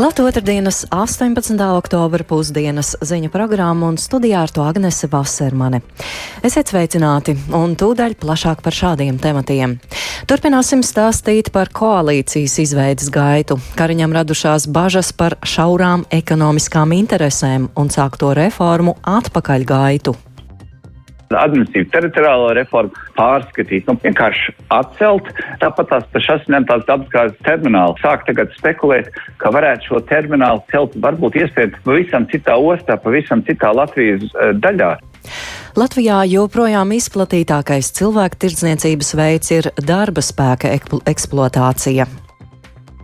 Klāt otrdienas 18. oktobra pusdienas ziņu programmu un studijā ar to Agnese Vasermane. Esiet sveicināti un tūdaļ plašāk par šādiem tematiem. Turpināsim stāstīt par koalīcijas izveidas gaitu. Kariņam radušās bažas par šaurām ekonomiskām interesēm un sākto reformu atpakaļ gaitu administratīvu teritoriālo reformu pārskatīt, nu, vienkārši atcelt. Tāpat tās pašas ņemtās dabasgāzes terminālu sāk tagad spekulēt, ka varētu šo terminālu celt varbūt iespējams pavisam citā ostā, pavisam citā Latvijas uh, daļā. Latvijā joprojām izplatītākais cilvēku tirdzniecības veids ir darba spēka eksploatācija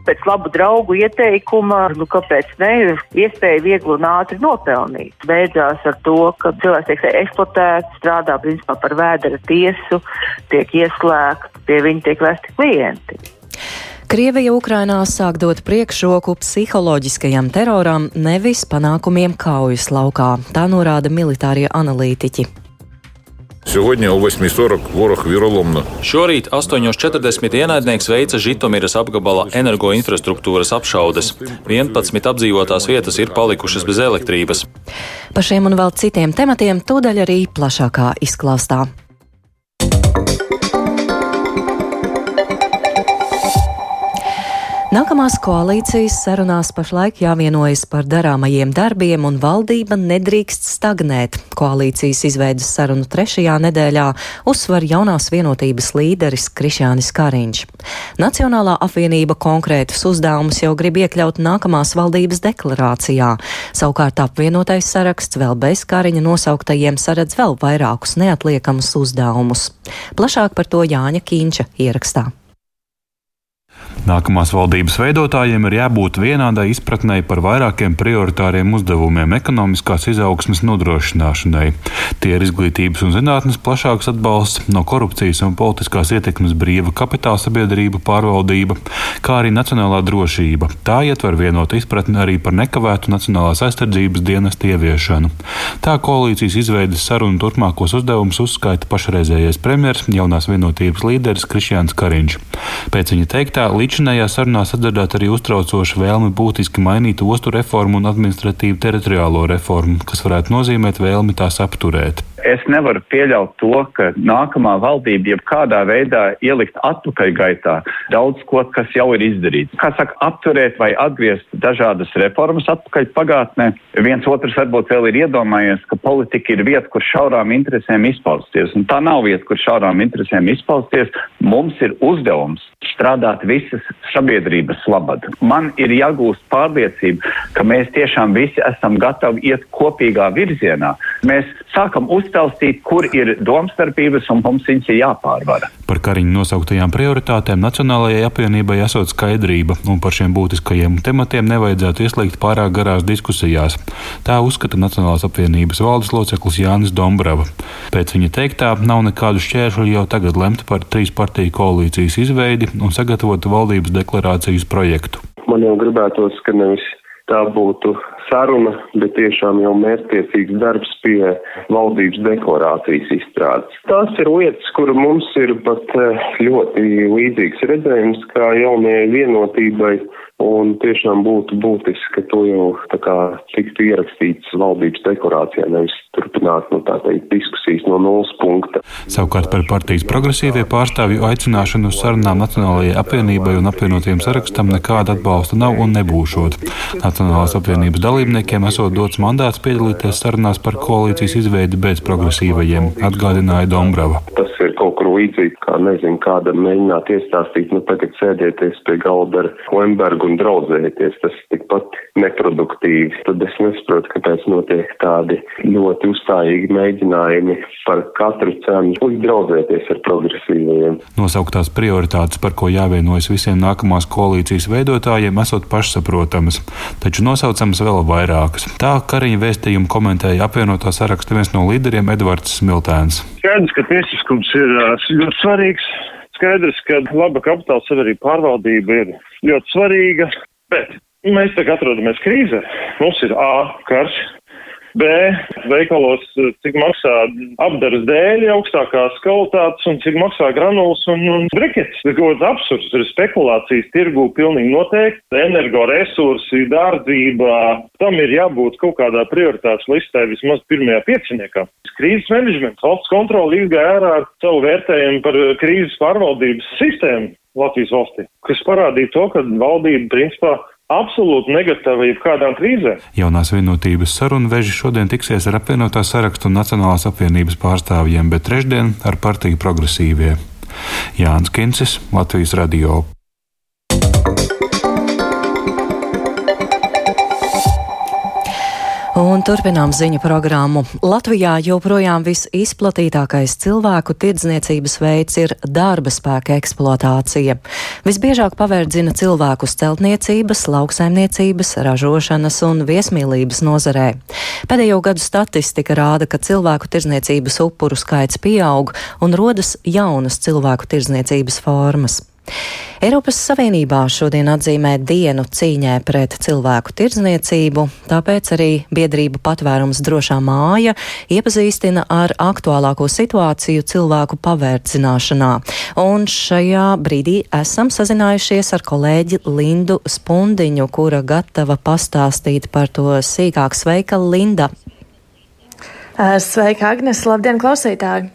pēc labu draugu ieteikuma, nu kāpēc ne, iespēja viegli un ātri nopelnīt. Beidzās ar to, ka cilvēks tiek eksploatēts, strādā principā par vēdera tiesu, tiek ieslēgts, pie viņa tiek vesti klienti. Krievija Ukrainā sāk dot priekšroku psiholoģiskajam teroram, nevis panākumiem kaujas laukā. Tā norāda militārie analītiķi. Сьогодні о 8.40 ворог віроломно. Šorīt 8.40 ienaidnieks veica Žitomiras apgabala energoinfrastruktūras apšaudes. 11 apdzīvotās vietas ir palikušas bez elektrības. Par šiem un vēl citiem tematiem tūdaļ arī plašākā izklāstā. Nākamās koalīcijas sarunās pašlaik jāvienojas par darāmajiem darbiem, un valdība nedrīkst stagnēt. Koalīcijas izveidas sarunu trešajā nedēļā uzsver jaunās vienotības līderis Krišānis Kariņš. Nacionālā apvienība konkrētus uzdevumus jau grib iekļaut nākamās valdības deklarācijā. Savukārt apvienotais saraksts vēl bez Kariņa nosauktajiem saredz vēl vairākus neatliekamus uzdevumus. Plašāk par to Jāņa Kīņša ierakstā. Nākamās valdības veidotājiem ir jābūt vienādai izpratnei par vairākiem prioritāriem uzdevumiem ekonomiskās izaugsmes nodrošināšanai. Tie ir izglītības un zinātnes plašāks atbalsts, no korupcijas un politiskās ietekmes brīva kapitāla sabiedrība pārvaldība, kā arī nacionālā drošība. Tā ietver vienotu izpratni arī par nekavētu nacionālās aizsardzības dienestu ieviešanu. Tā koalīcijas izveidas sarunu turpmākos uzdevumus uzskaita pašreizējais premjers, jaunās vienotības līderis Krišjāns Kariņš. Pēc viņa teiktā, līdz Līdzinājā sarunās atdzirdēt arī uztraucošu vēlmi būtiski mainīt ostu reformu un administratīvu teritoriālo reformu, kas varētu nozīmēt vēlmi tās apturēt es nevaru pieļaut to, ka nākamā valdība jebkādā veidā ielikt atpakaļgaitā daudz ko, kas jau ir izdarīts. Kā saka, apturēt vai atgriezt dažādas reformas atpakaļ pagātnē. Viens otrs varbūt vēl ir iedomājies, ka politika ir vieta, kur šaurām interesēm izpausties. Un tā nav vieta, kur šaurām interesēm izpausties. Mums ir uzdevums strādāt visas sabiedrības labad. Man ir jāgūst pārliecība, ka mēs tiešām visi esam gatavi iet kopīgā virzienā. Mēs sākam uztaustīt, kur ir domstarpības un mums viņas ir jāpārvara. Par Kariņu nosauktajām prioritātēm Nacionālajai apvienībai esot skaidrība, un par šiem būtiskajiem tematiem nevajadzētu ieslīgt pārāk garās diskusijās. Tā uzskata Nacionālās apvienības valdes loceklis Jānis Dombrava. Pēc viņa teiktā nav nekādu šķēršļu jau tagad lemt par trīs partiju koalīcijas izveidi un sagatavot valdības deklarācijas projektu. Man jau gribētos, ka nevis tā būtu saruna, bet tiešām jau mērķtiecīgs darbs pie valdības deklarācijas izstrādes. Tās ir lietas, kur mums ir pat eh, ļoti līdzīgs redzējums kā jaunajai vienotībai Un tiešām būtu būtiski, ka to jau tā kā tiktu ierakstīts valdības dekorācijā, nevis turpināt, nu tā teikt, diskusijas no nulles punkta. Savukārt par partijas progresīvie pārstāvju aicināšanu uz sarunām Nacionālajai apvienībai un apvienotiem sarakstam nekāda atbalsta nav un nebūšot. Nacionālās apvienības dalībniekiem esot dots mandāts piedalīties sarunās par koalīcijas izveidi bez progresīvajiem, atgādināja Dombrava. Tas līdzīgi, kā nezinu, kādam mēģināt iestāstīt, nu tagad sēdieties pie galda ar Lembergu un draudzēties, tas tikpat neproduktīvi. Tad es nesaprotu, kāpēc notiek tādi ļoti uzstājīgi mēģinājumi par katru cenu likt draudzēties ar progresīvajiem. Nosauktās prioritātes, par ko jāvienojas visiem nākamās koalīcijas veidotājiem, esot pašsaprotamas, taču nosaucamas vēl vairākas. Tā Kariņa vēstījumu komentēja apvienotā saraksta viens no līderiem Edvards Smiltēns. Skaidrs, ka tiesiskums ir ļoti svarīgs. Skaidrs, ka laba kapitāla sabiedrība pārvaldība ir ļoti svarīga, bet mēs tagad atrodamies krīzē. Mums ir A karš, B. Veikalos, cik maksā apdaras dēļi augstākās kvalitātes un cik maksā granulas un, un brikets. Tas kaut kāds absurds, ir spekulācijas tirgu pilnīgi noteikti. Energoresursi, dārdzība, tam ir jābūt kaut kādā prioritātes listē vismaz pirmajā pieciniekā. Krīzes menedžments, valsts kontroli izgāja ārā ar savu vērtējumu par krīzes pārvaldības sistēmu Latvijas valstī, kas parādīja to, ka valdība principā absolūti negatava jebkādām krīzēm. Jaunās vienotības sarunu veži šodien tiksies ar apvienotā sarakstu un Nacionālās apvienības pārstāvjiem, bet trešdien ar partiju progresīvie. Jānis Kincis, Latvijas radio. Turpinām ziņu programmu. Latvijā joprojām visizplatītākais cilvēku tirdzniecības veids ir darba spēka eksploatācija. Visbiežāk pavērdzina cilvēkus celtniecības, lauksaimniecības, ražošanas un viesmīlības nozarē. Pēdējo gadu statistika rāda, ka cilvēku tirdzniecības upuru skaits pieaug un rodas jaunas cilvēku tirdzniecības formas. Eiropas Savienībā šodien atzīmē dienu cīņai pret cilvēku tirdzniecību, tāpēc arī biedrība patvērums drošā māja iepazīstina ar aktuālāko situāciju cilvēku pavērdzināšanā. Un šajā brīdī esam sazinājušies ar kolēģi Lindu Spundiņu, kura gatava pastāstīt par to sīkāk. Sveika, Linda! Sveika, Agnes! Labdien, klausītāji!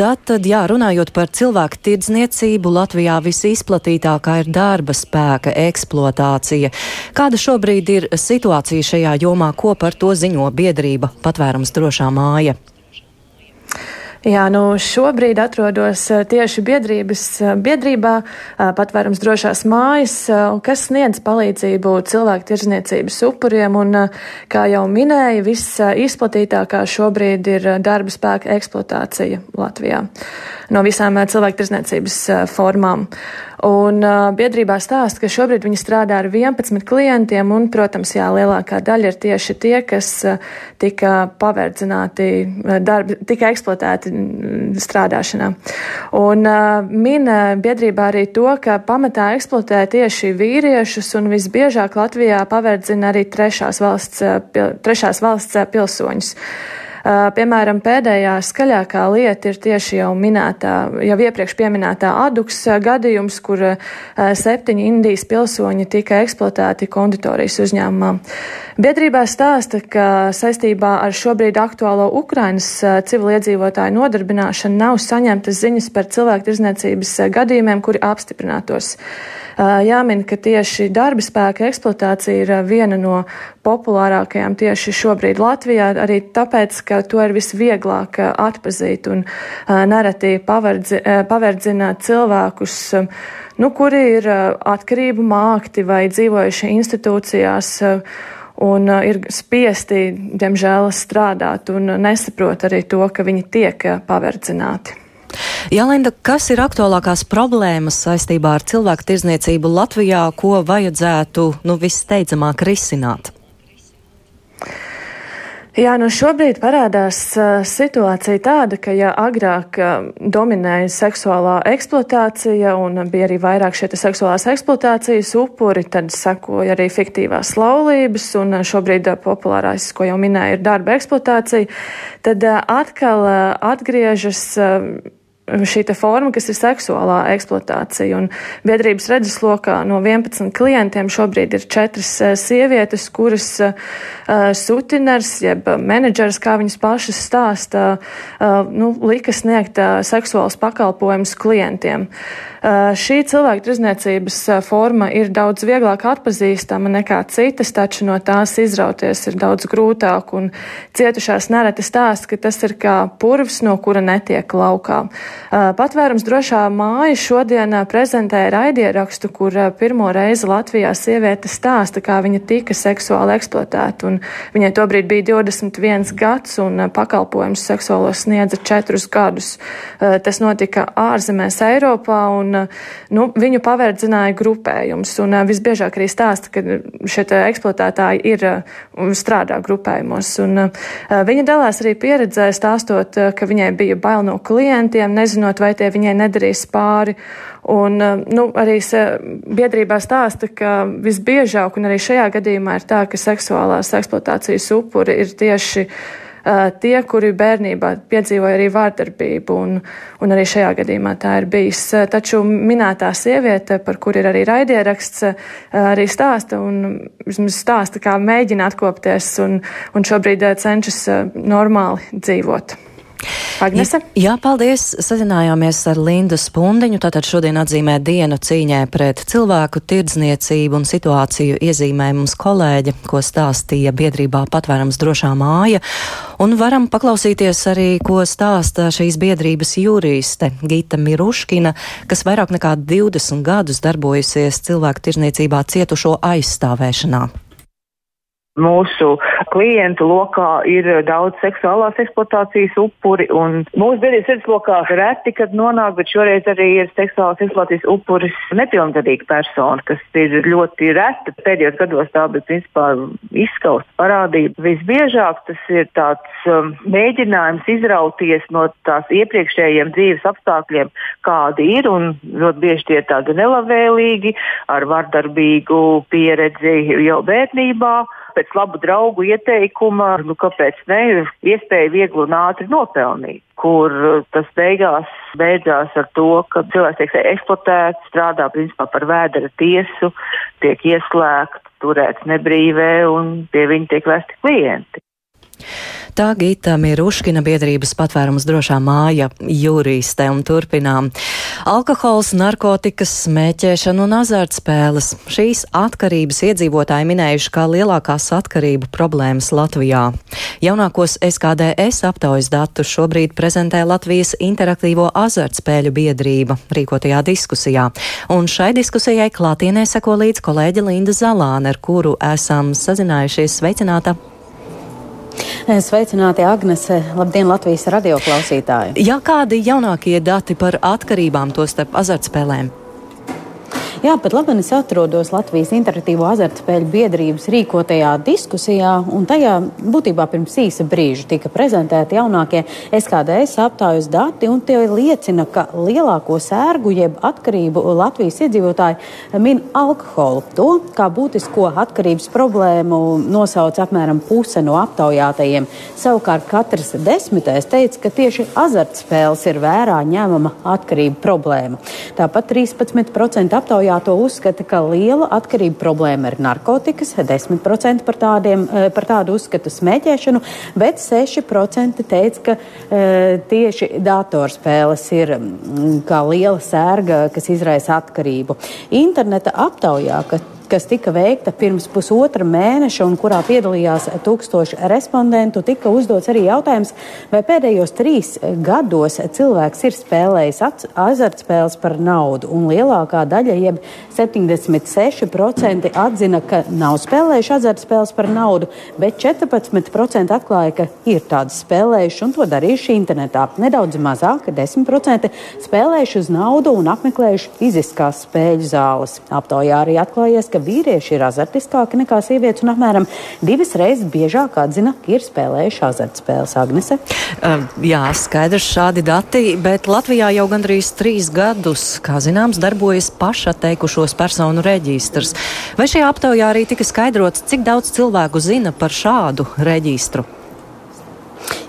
Tātad, jā, runājot par cilvēku tirdzniecību, Latvijā visizplatītākā ir darba spēka eksploatācija. Kāda šobrīd ir situācija šajā jomā, ko par to ziņo biedrība patvērums drošā māja? Jā, nu šobrīd atrodos eh, tieši biedrības eh, biedrībā eh, patvērums drošās mājas, kas sniedz palīdzību cilvēku tirzniecības upuriem, un, kā jau minēja, visizplatītākā šobrīd ir darba spēka eksploatācija Latvijā no visām cilvēku tirzniecības formām. Un uh, biedrībā stāsta, ka šobrīd viņi strādā ar 11 klientiem, un, protams, jā, lielākā daļa ir tieši tie, kas tika paverdzināti, darbi, tika eksploatēti strādāšanā. Un min biedrībā arī to, ka pamatā eksploatē tieši vīriešus, un visbiežāk Latvijā paverdzina arī trešās valsts, trešās valsts pilsoņus. Piemēram, pēdējā skaļākā lieta ir tieši jau minētā, jau iepriekš pieminētā aduks gadījums, kur septiņi Indijas pilsoņi tika eksploatēti konditorijas uzņēmumā. Biedrībā stāsta, ka saistībā ar šobrīd aktuālo Ukrainas civiliedzīvotāju nodarbināšanu nav saņemtas ziņas par cilvēku tirzniecības gadījumiem, kuri apstiprinātos. Jāmin, ka tieši darba spēka eksploatācija ir viena no populārākajām tieši šobrīd Latvijā, arī tāpēc, ka to ir visvieglāk atpazīt un nereti paverdzi, paverdzina cilvēkus, nu, kuri ir atkarību mākti vai dzīvojuši institūcijās un ir spiesti, diemžēl, strādāt un nesaprot arī to, ka viņi tiek paverdzināti. Jā, Linda, kas ir aktuālākās problēmas saistībā ar cilvēku tirzniecību Latvijā, ko vajadzētu nu, visteidzamāk risināt? Jā, nu šobrīd parādās uh, situācija tāda, ka ja agrāk uh, dominēja seksuālā eksploatācija un bija arī vairāk šie seksuālās eksploatācijas upuri, tad sekoja arī fiktīvās laulības un uh, šobrīd populārais, ko jau minēja, ir darba eksploatācija, tad atkal atgriežas. Šī forma, kas ir seksuālā eksploatācija. Un biedrības redzeslokā no 11 klientiem šobrīd ir četras eh, sievietes, kuras uh, sutiners, jeb menedžers, kā viņas pašas stāsta, uh, nu, lika sniegt uh, seksuāls pakalpojums klientiem. Uh, šī cilvēku tirzniecības forma ir daudz vieglāk atpazīstama nekā citas, taču no tās izrauties ir daudz grūtāk, un cietušās nereti stāsta, ka tas ir kā purvs, no kura netiek laukā. Patvērums drošā māja šodien prezentē raidierakstu, kur pirmo reizi Latvijā sieviete stāsta, kā viņa tika seksuāli eksploatēta. Viņai tobrīd bija 21 gads un pakalpojums seksuālos sniedza 4 gadus. Tas notika ārzemēs Eiropā un un nu, viņu paverdzināja grupējums. Un visbiežāk arī stāsta, ka šie eksploatētāji ir strādā grupējumos. Un viņa dalās arī pieredzē stāstot, ka viņai bija bail no klientiem, nezinot, vai tie viņai nedarīs pāri. Un, nu, arī biedrībā stāsta, ka visbiežāk, un arī šajā gadījumā ir tā, ka seksuālās eksploatācijas upuri ir tieši uh, tie, kuri bērnībā piedzīvoja arī vārdarbību, un, un arī šajā gadījumā tā ir bijis. Taču minētā sieviete, par kur ir arī raidieraksts, uh, arī stāsta, un stāsta, kā mēģina atkopties, un, un šobrīd cenšas normāli dzīvot. Agnese? Jā, paldies. Sazinājāmies ar Lindu Spundiņu. Tātad šodien atzīmē dienu cīņai pret cilvēku tirdzniecību un situāciju iezīmē mums kolēģi, ko stāstīja biedrībā patvērams drošā māja. Un varam paklausīties arī, ko stāsta šīs biedrības juriste Gita Miruškina, kas vairāk nekā 20 gadus darbojusies cilvēku tirdzniecībā cietušo aizstāvēšanā. Mūsu klientu lokā ir daudz seksuālās eksploatācijas upuri, mūsu biedrības sirdslokā reti, kad nonāk, bet šoreiz arī ir seksuālās eksploatācijas upuris nepilngadīga persona, kas ir ļoti reta. Pēdējos gados tā bija principā izskausta parādība. Visbiežāk tas ir tāds um, mēģinājums izrauties no tās iepriekšējiem dzīves apstākļiem, kādi ir, un ļoti bieži tie ir tādi nelabvēlīgi, ar vardarbīgu pieredzi jau bērnībā pēc labu draugu ieteikuma, nu kāpēc ne, iespēja viegli un ātri nopelnīt kur tas beigās beidzās ar to, ka cilvēks tiek eksploatēts, strādā principā par vēdera tiesu, tiek ieslēgts, turēts nebrīvē un pie viņa tiek vesti klienti. Tā Gita Miruškina biedrības patvērums drošā māja jūrīste un turpinām. Alkohols, narkotikas, smēķēšana un azartspēles. Šīs atkarības iedzīvotāji minējuši kā lielākās atkarību problēmas Latvijā. Jaunākos SKDS aptaujas datus šobrīd prezentē Latvijas interaktīvo azartspēļu biedrība rīkotajā diskusijā. Un šai diskusijai klātienē seko līdz kolēģi Linda Zalāne, ar kuru esam sazinājušies. Sveicināta! Sveicināti, Agnese! Labdien, Latvijas radioklausītāji! Jā, kādi jaunākie dati par atkarībām to starp azartspēlēm? Jā, pat labi, es atrodos Latvijas Interaktīvo azartspēļu biedrības rīkotajā diskusijā, un tajā būtībā pirms īsa brīža tika prezentēti jaunākie SKDS aptaujas dati, un tie liecina, ka lielāko sērgu jeb atkarību Latvijas iedzīvotāji min alkoholu. To kā būtisko atkarības problēmu nosauc apmēram puse no aptaujātajiem. Savukārt katrs desmitais teica, ka tieši azartspēles ir vērā ņemama atkarība problēma. Tāpat 13% aptaujā aptaujā to uzskata, ka liela atkarība problēma ir narkotikas, 10% par, tādiem, eh, par tādu uzskatu smēķēšanu, bet 6% teica, ka e, tieši datorspēles ir mm, kā liela sērga, kas izraisa atkarību. Interneta aptaujā, ka kas tika veikta pirms pusotra mēneša un kurā piedalījās tūkstoši respondentu, tika uzdots arī jautājums, vai pēdējos trīs gados cilvēks ir spēlējis azartspēles par naudu. Un lielākā daļa, jeb 76% atzina, ka nav spēlējuši azartspēles par naudu, bet 14% atklāja, ka ir tādas spēlējuši un to darījuši internetā. Nedaudz mazāk, 10% spēlējuši uz naudu un apmeklējuši fiziskās spēļu zāles. Aptaujā arī atklājies, ka ka vīrieši ir azartiskāki nekā sievietes un apmēram divas reizes biežāk atzina, ka ir spēlējuši azartspēles. Agnese? Uh, jā, skaidrs šādi dati, bet Latvijā jau gandrīz trīs gadus, kā zināms, darbojas pašatteikušos personu reģistrs. Vai šajā aptaujā arī tika skaidrots, cik daudz cilvēku zina par šādu reģistru?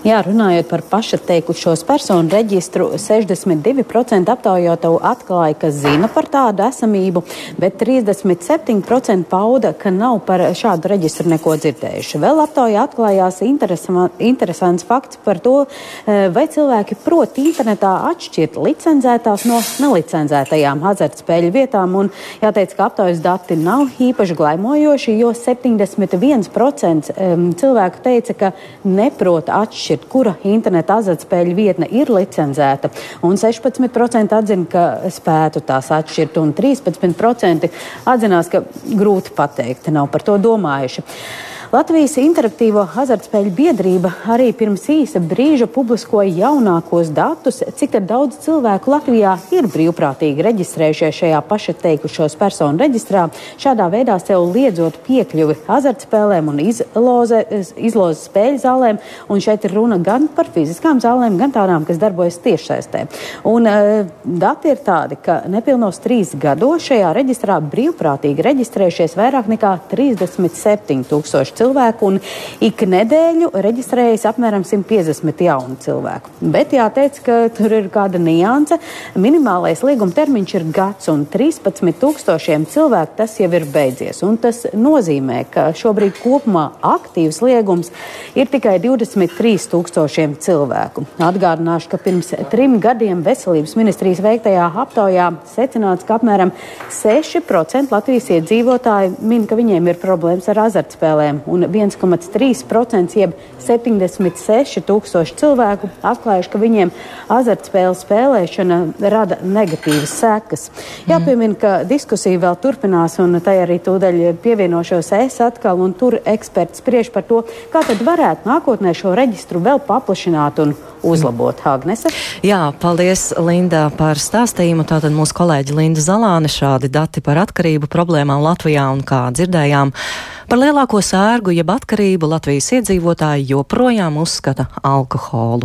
Jā, runājot par pašatteikušos personu reģistru, 62% aptaujoto atklāja, ka zina par tādu esamību, bet 37% pauda, ka nav par šādu reģistru neko dzirdējuši. Vēl aptaujā atklājās interesants fakts par to, eh, vai cilvēki prot internetā atšķirt licenzētās no nelicenzētajām azartspēļu vietām. Un jāteic, ka aptaujas dati nav īpaši glaimojoši, jo 71% cilvēku teica, ka neprot atšķirt atšķirt, kura interneta azartspēļu vietne ir licenzēta. Un 16% atzina, ka spētu tās atšķirt, un 13% atzinās, ka grūti pateikt, nav par to domājuši. Latvijas interaktīvo azartspēļu biedrība arī pirms īsa brīža publiskoja jaunākos datus, cik daudz cilvēku Latvijā ir brīvprātīgi reģistrējušies šajā pašatteikušos personu reģistrā, šādā veidā sev liedzot piekļuvi azartspēlēm un izloze, izlozes spēļu zālēm. Un šeit ir runa gan par fiziskām zālēm, gan tādām, kas darbojas tiešsaistē. Un, uh, dati ir tādi, ka nepilnos trīs gados šajā reģistrā brīvprātīgi reģistrējušies vairāk nekā 37 tūkstoši cilvēku, un ik nedēļu reģistrējas apmēram 150 jaunu cilvēku. Bet jāteic, ka tur ir kāda nianse. Minimālais līguma termiņš ir gads, un 13 tūkstošiem cilvēku tas jau ir beidzies. Un tas nozīmē, ka šobrīd kopumā aktīvs liegums ir tikai 23 tūkstošiem cilvēku. Atgādināšu, ka pirms trim gadiem veselības ministrijas veiktajā aptaujā secināts, ka apmēram 6% Latvijas iedzīvotāji min, ka viņiem ir problēmas ar azartspēlēm, un 1,3% jeb 76 tūkstoši cilvēku atklājuši, ka viņiem azartspēļu spēlēšana rada negatīvas sekas. Jāpiemina, ka diskusija vēl turpinās, un tai arī tūdaļ pievienošos es atkal, un tur eksperts spriež par to, kā tad varētu nākotnē šo reģistru vēl paplašināt un uzlabot. Agnese? Jā, paldies, Linda, par stāstījumu. Tātad mūsu kolēģi Linda Zalāne šādi dati par atkarību problēmām Latvijā un kā dzirdējām. Par lielāko sērgu jeb atkarību Latvijas iedzīvotāji joprojām uzskata alkoholu.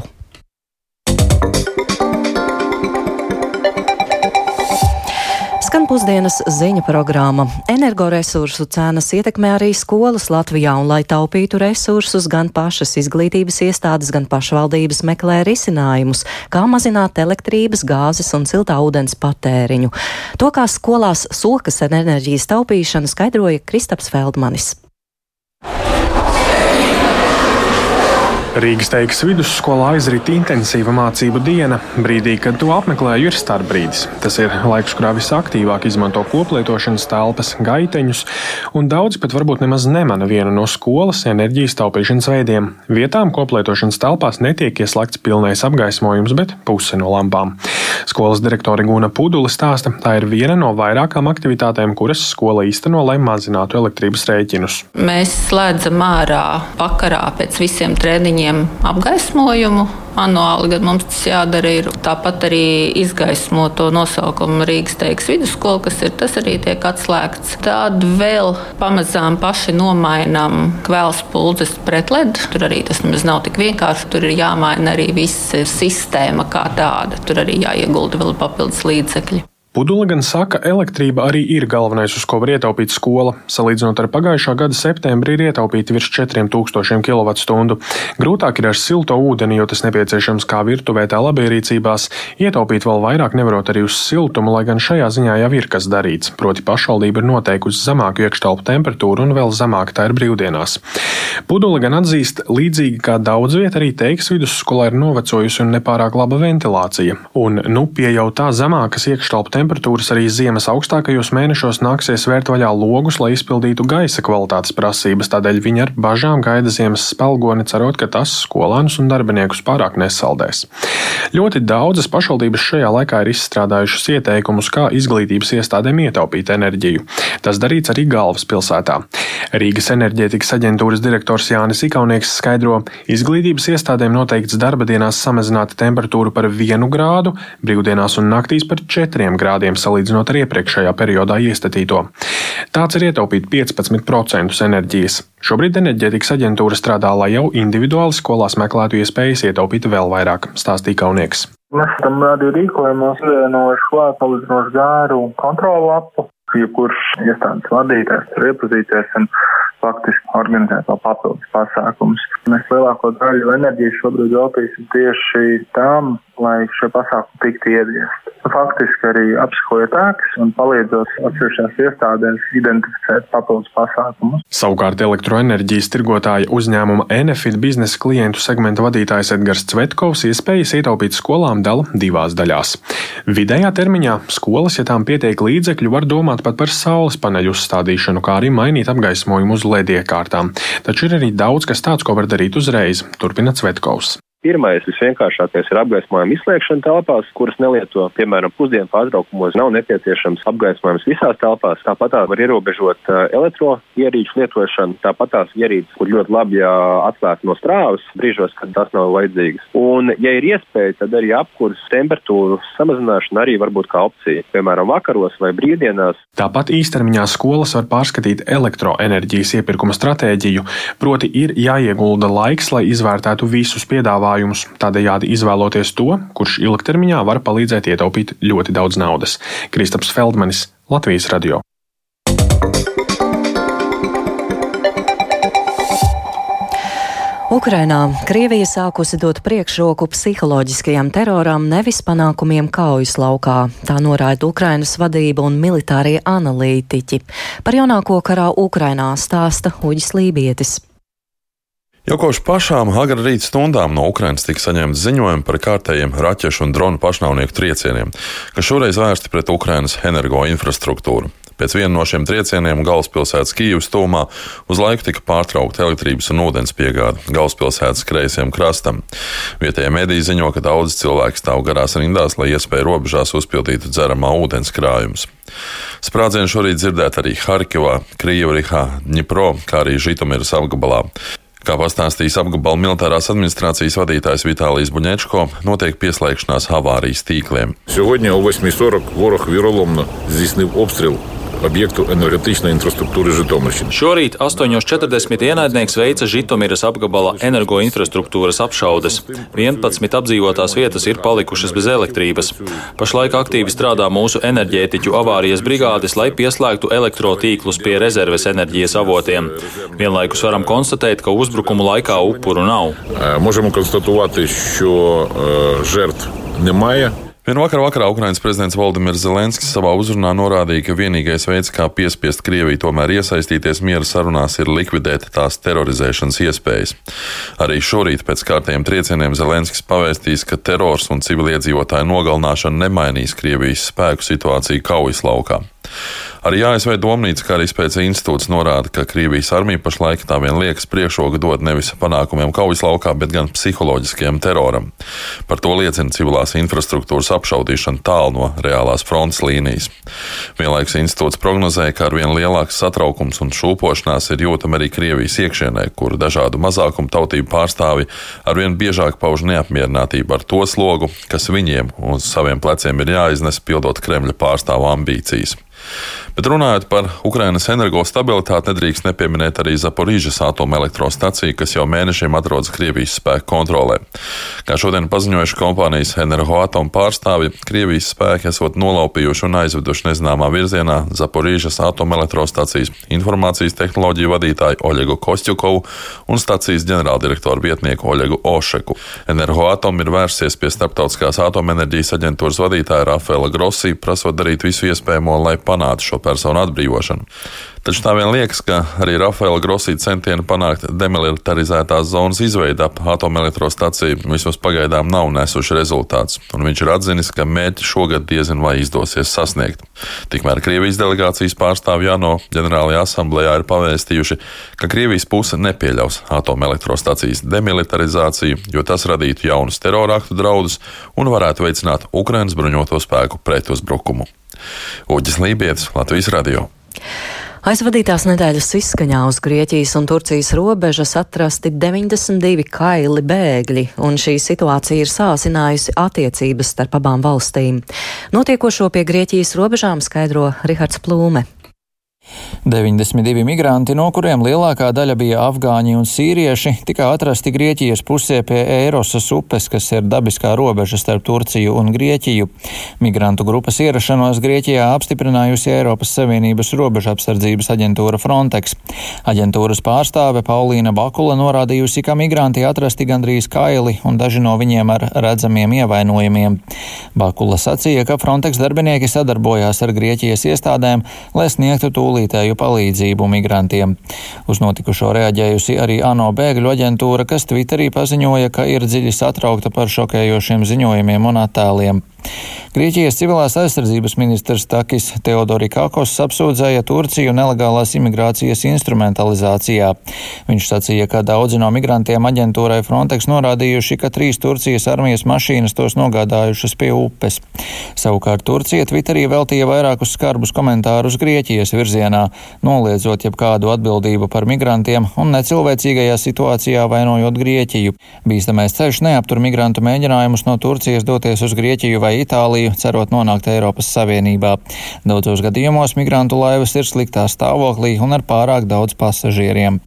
Pusdienas ziņa programma. Energoresursu cenas ietekmē arī skolas Latvijā, un lai taupītu resursus, gan pašas izglītības iestādes, gan pašvaldības meklē risinājumus, kā mazināt elektrības, gāzes un siltā ūdens patēriņu. To, kā skolās sokas ar enerģijas taupīšanu, skaidroja Kristaps Feldmanis. Rīgas teikas vidusskolā aizrit intensīva mācību diena. Brīdī, kad to apmeklēju, ir starpbrīdis. Tas ir laiks, kurā visaktīvāk izmanto koplietošanas telpas, gaiteņus, un daudzi pat varbūt nemaz nemana vienu no skolas enerģijas taupīšanas veidiem. Vietām koplietošanas telpās netiek ieslēgts pilnais apgaismojums, bet puse no lampām. Skolas direktore Guna Pudula stāsta, tā ir viena no vairākām aktivitātēm, kuras skola īsteno, lai mazinātu elektrības rēķinus. Mēs slēdzam ārā vakarā pēc visiem treniņiem viņiem apgaismojumu. Manuāli gan mums tas jādara ir tāpat arī izgaismo to nosaukumu Rīgas teiks vidusskola, kas ir tas arī tiek atslēgts. Tad vēl pamazām paši nomainām kvēls puldzes pret ledu. Tur arī tas nemaz nav tik vienkārši. Tur ir jāmaina arī visa sistēma kā tāda. Tur arī jāiegulda vēl papildus līdzekļi. Pudula gan saka, elektrība arī ir galvenais, uz ko var ietaupīt skola. Salīdzinot ar pagājušā gada septembri, ir ietaupīti virs 4000 kWh. Grūtāk ir ar silto ūdeni, jo tas nepieciešams kā virtuvē, tā labierīcībās. Ietaupīt vēl vairāk nevarot arī uz siltumu, lai gan šajā ziņā jau ir kas darīts. Proti pašvaldība ir noteikusi zemāku iekštelpu temperatūru un vēl zemāk tā ir brīvdienās. Pudula gan atzīst, līdzīgi kā daudz vieta, arī teiks vidusskolā ir novecojusi un nepārāk laba ventilācija. Un, nu, pie jau tā zemākas iekštelpu temperatūras temperatūras arī ziemas augstākajos mēnešos nāksies vērt vaļā logus, lai izpildītu gaisa kvalitātes prasības. Tādēļ viņi ar bažām gaida ziemas spēlgoni, cerot, ka tas skolēnus un darbiniekus pārāk nesaldēs. Ļoti daudzas pašvaldības šajā laikā ir izstrādājušas ieteikumus, kā izglītības iestādēm ietaupīt enerģiju. Tas darīts arī galvaspilsētā. Rīgas enerģētikas aģentūras direktors Jānis Ikaunieks skaidro, izglītības iestādēm noteikts darba dienās samazināt temperatūru par vienu grādu, brīvdienās un naktīs par četriem grādiem grādiem salīdzinot ar iepriekšējā periodā iestatīto. Tāds ir ietaupīt 15% enerģijas. Šobrīd enerģētikas aģentūra strādā, lai jau individuāli skolās meklētu iespējas ietaupīt vēl vairāk, stāstīja Kaunieks. Mēs tam radio rīkojumos pievienojuši klāt salīdzinoši gāru kontrolu lapu. Jebkurš iestādes vadītājs tur iepazīties un faktiski organizēt vēl papildus pasākumus. Mēs lielāko daļu enerģijas šobrīd veltīsim tieši tam, lai šie pasākumi tiktu ieviesti. Faktiski arī apskojot ēkas un palīdzot atsevišķās iestādēs identificēt papildus pasākumus. Savukārt elektroenerģijas tirgotāja uzņēmuma Enefit biznesa klientu segmenta vadītājs Edgars Cvetkovs iespējas ietaupīt skolām dala divās daļās. Vidējā termiņā skolas, ja tām pietiek līdzekļu, var domāt pat par saules paneļu uzstādīšanu, kā arī mainīt apgaismojumu uz LED iekārtām. Taču ir arī daudz kas tāds, ko var darīt uzreiz, turpina Cvetkovs. Pirmais, visvienkāršākais ir apgaismojuma izslēgšana telpās, kuras nelieto, piemēram, pusdienu pārtraukumos. Nav nepieciešams apgaismojums visās telpās. Tāpat tā var ierobežot elektroierīču lietošanu, tāpat tās ierīces, kur ļoti labi atslēgt no strāvas brīžos, kad tas nav vajadzīgs. Un, ja ir iespēja, tad arī apkurss temperatūru samazināšana arī var būt kā opcija, piemēram, vakaros vai brīvdienās. Tāpat īstermiņā skolas var pārskatīt elektroenerģijas iepirkuma stratēģiju, proti ir jāiegulda laiks, lai izvērtētu visus piedāvājumus piedāvājumus, tādējādi izvēloties to, kurš ilgtermiņā var palīdzēt ietaupīt ļoti daudz naudas. Kristaps Feldmanis, Latvijas radio. Ukrainā Krievija sākusi dot priekšroku psiholoģiskajam teroram, nevis panākumiem kaujas laukā. Tā norāda Ukrainas vadība un militārie analītiķi. Par jaunāko karā Ukrainā stāsta Uģis Lībietis. Jau kopš pašām agrā rīta stundām no Ukrainas tika saņemts ziņojumi par kārtējiem raķešu un dronu pašnāvnieku triecieniem, kas šoreiz vērsti pret Ukrainas energoinfrastruktūru. Pēc viena no šiem triecieniem galvaspilsētas Kīivas tūmā uz laiku tika pārtraukta elektrības un ūdens piegāde galvaspilsētas kreisajam krastam. Vietējie mediji ziņo, ka daudz cilvēku stāv garās rindās, lai iespēju robežās uzpildītu dzeramā ūdens krājumus. Sprādzienu šorīt dzirdēt arī Harkivā, Krievijā, Dņipro, kā arī Žitomiras apgabalā. Kā pastāstījis apgabala militārās administrācijas vadītājs Vitālijs Buņečko, notiek pieslēgšanās avārijas tīkliem. Сьогодні о 8.40 ворог віроломно здійснив обстріл objektu enerģētiskā infrastruktūra Žitomiršana. Šorīt 8.40 ienaidnieks veica Žitomiras apgabala energoinfrastruktūras apšaudes. 11 apdzīvotās vietas ir palikušas bez elektrības. Pašlaik aktīvi strādā mūsu enerģētiķu avārijas brigādes, lai pieslēgtu elektrotīklus pie rezerves enerģijas avotiem. Vienlaikus varam konstatēt, ka uzbrukumu laikā upuru nav. Можемо констатувати, що жертв немає. Vien vakar vakarā Ukrainas prezidents Valdemirs Zelenskis savā uzrunā norādīja, ka vienīgais veids, kā piespiest Krieviju tomēr iesaistīties miera sarunās, ir likvidēt tās terorizēšanas iespējas. Arī šorīt pēc kārtējiem triecieniem Zelenskis pavēstīs, ka terors un civiliedzīvotāju nogalināšana nemainīs Krievijas spēku situāciju kaujas laukā. Arī ASV Domnīca, kā arī spēcīga institūts norāda, ka Krievijas armija pašlaik tā vien liekas priekšroka dot nevis panākumiem kaujas laukā, bet gan psiholoģiskajam teroram. Par to liecina civilās infrastruktūras apšaudīšana tālu no reālās frontes līnijas. Vienlaikus institūts prognozēja, ka arvien lielāks satraukums un šūpošanās ir jūtama arī Krievijas iekšienē, kur dažādu mazākumu tautību pārstāvi arvien biežāk pauž neapmierinātību ar to slogu, kas viņiem uz saviem pleciem ir jāiznes, pildot Kremļa pārstāvu ambīcijas. Bet runājot par Ukrainas energostabilitāti, nedrīkst nepieminēt arī Zaporīžas atomelektrostaciju, kas jau mēnešiem atrodas Krievijas spēku kontrolē. Kā šodien paziņojuši kompānijas energoatomu pārstāvji, Krievijas spēki esot nolaupījuši un aizveduši nezināmā virzienā Zaporīžas atomelektrostacijas informācijas tehnoloģiju vadītāju Oļegu Kostjukovu un stacijas ģenerāldirektoru vietnieku Oļegu Ošeku. Energoatom ir vērsies pie Starptautiskās atomenerģijas aģentūras vadītāja Rafaela Grossi, prasot darīt visu iespējamo, lai panāktu šo personu atbrīvošanu. Taču tā vien liekas, ka arī Rafaela Grosī centieni panākt demilitarizētās zonas izveidu ap atomelektrostaciju vismaz pagaidām nav nesuši rezultāts, un viņš ir atzinis, ka mērķi šogad diezin vai izdosies sasniegt. Tikmēr Krievijas delegācijas pārstāvji ANO ģenerālajā asamblējā ir pavēstījuši, ka Krievijas puse nepieļaus atomelektrostacijas demilitarizāciju, jo tas radītu jaunus teroraktu draudus un varētu veicināt Ukrainas bruņoto spēku pretuzbrukumu. Uģis Lībijams, Latvijas Radio. Aizvadītās nedēļas izskaņā uz Grieķijas un Turcijas robežas atrasti 92 kaili bēgļi, un šī situācija ir sāsinājusi attiecības starp abām valstīm. Notiekošo pie Grieķijas robežām skaidro Rihards Plūme. 92 migranti, no kuriem lielākā daļa bija afgāņi un sīrieši, tika atrasti Grieķijas pusē pie Eirosas upes, kas ir dabiskā robeža starp Turciju un Grieķiju. Migrantu grupas ierašanos Grieķijā apstiprinājusi Eiropas Savienības robeža apsardzības aģentūra Frontex. Aģentūras pārstāve Paulīna Bakula norādījusi, ka migranti atrasti gandrīz kaili un daži no viņiem ar redzamiem ievainojumiem. Bakula sacīja, ka Frontex darbinieki sadarbojās ar Grieķijas iestādēm, lai sniegtu tūlīt tūlītēju palīdzību migrantiem. Uz notikušo reaģējusi arī ANO bēgļu aģentūra, kas Twitterī paziņoja, ka ir dziļi satraukta par šokējošiem ziņojumiem un attēliem. Grieķijas civilās aizsardzības ministrs Takis Teodorikakos apsūdzēja Turciju nelegālās imigrācijas instrumentalizācijā. Viņš sacīja, ka daudzi no migrantiem aģentūrai Frontex norādījuši, ka trīs Turcijas armijas mašīnas tos nogādājušas pie upes. Savukārt Turcija Twitterī veltīja vairākus skarbus komentārus Grieķijas virzienā, noliedzot jebkādu atbildību par migrantiem un necilvēcīgajā situācijā vainojot Grieķiju. Bīstamais ceļš neaptur migrantu mēģinājumus no Turcijas doties uz Grieķiju vai Itāliju, cerot nonākt Eiropas Savienībā. Daudzos gadījumos migrantu laivas ir sliktā stāvoklī un ar pārāk daudz pasažieriem.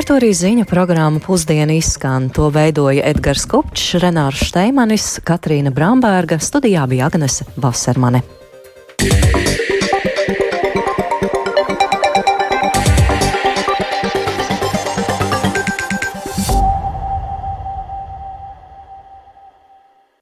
Ar to arī ziņu programmu pusdienu izskan. To veidoja Edgars Kupčs, Renārs Šteimanis, Katrīna Bramberga, studijā bija Agnese Vasermane.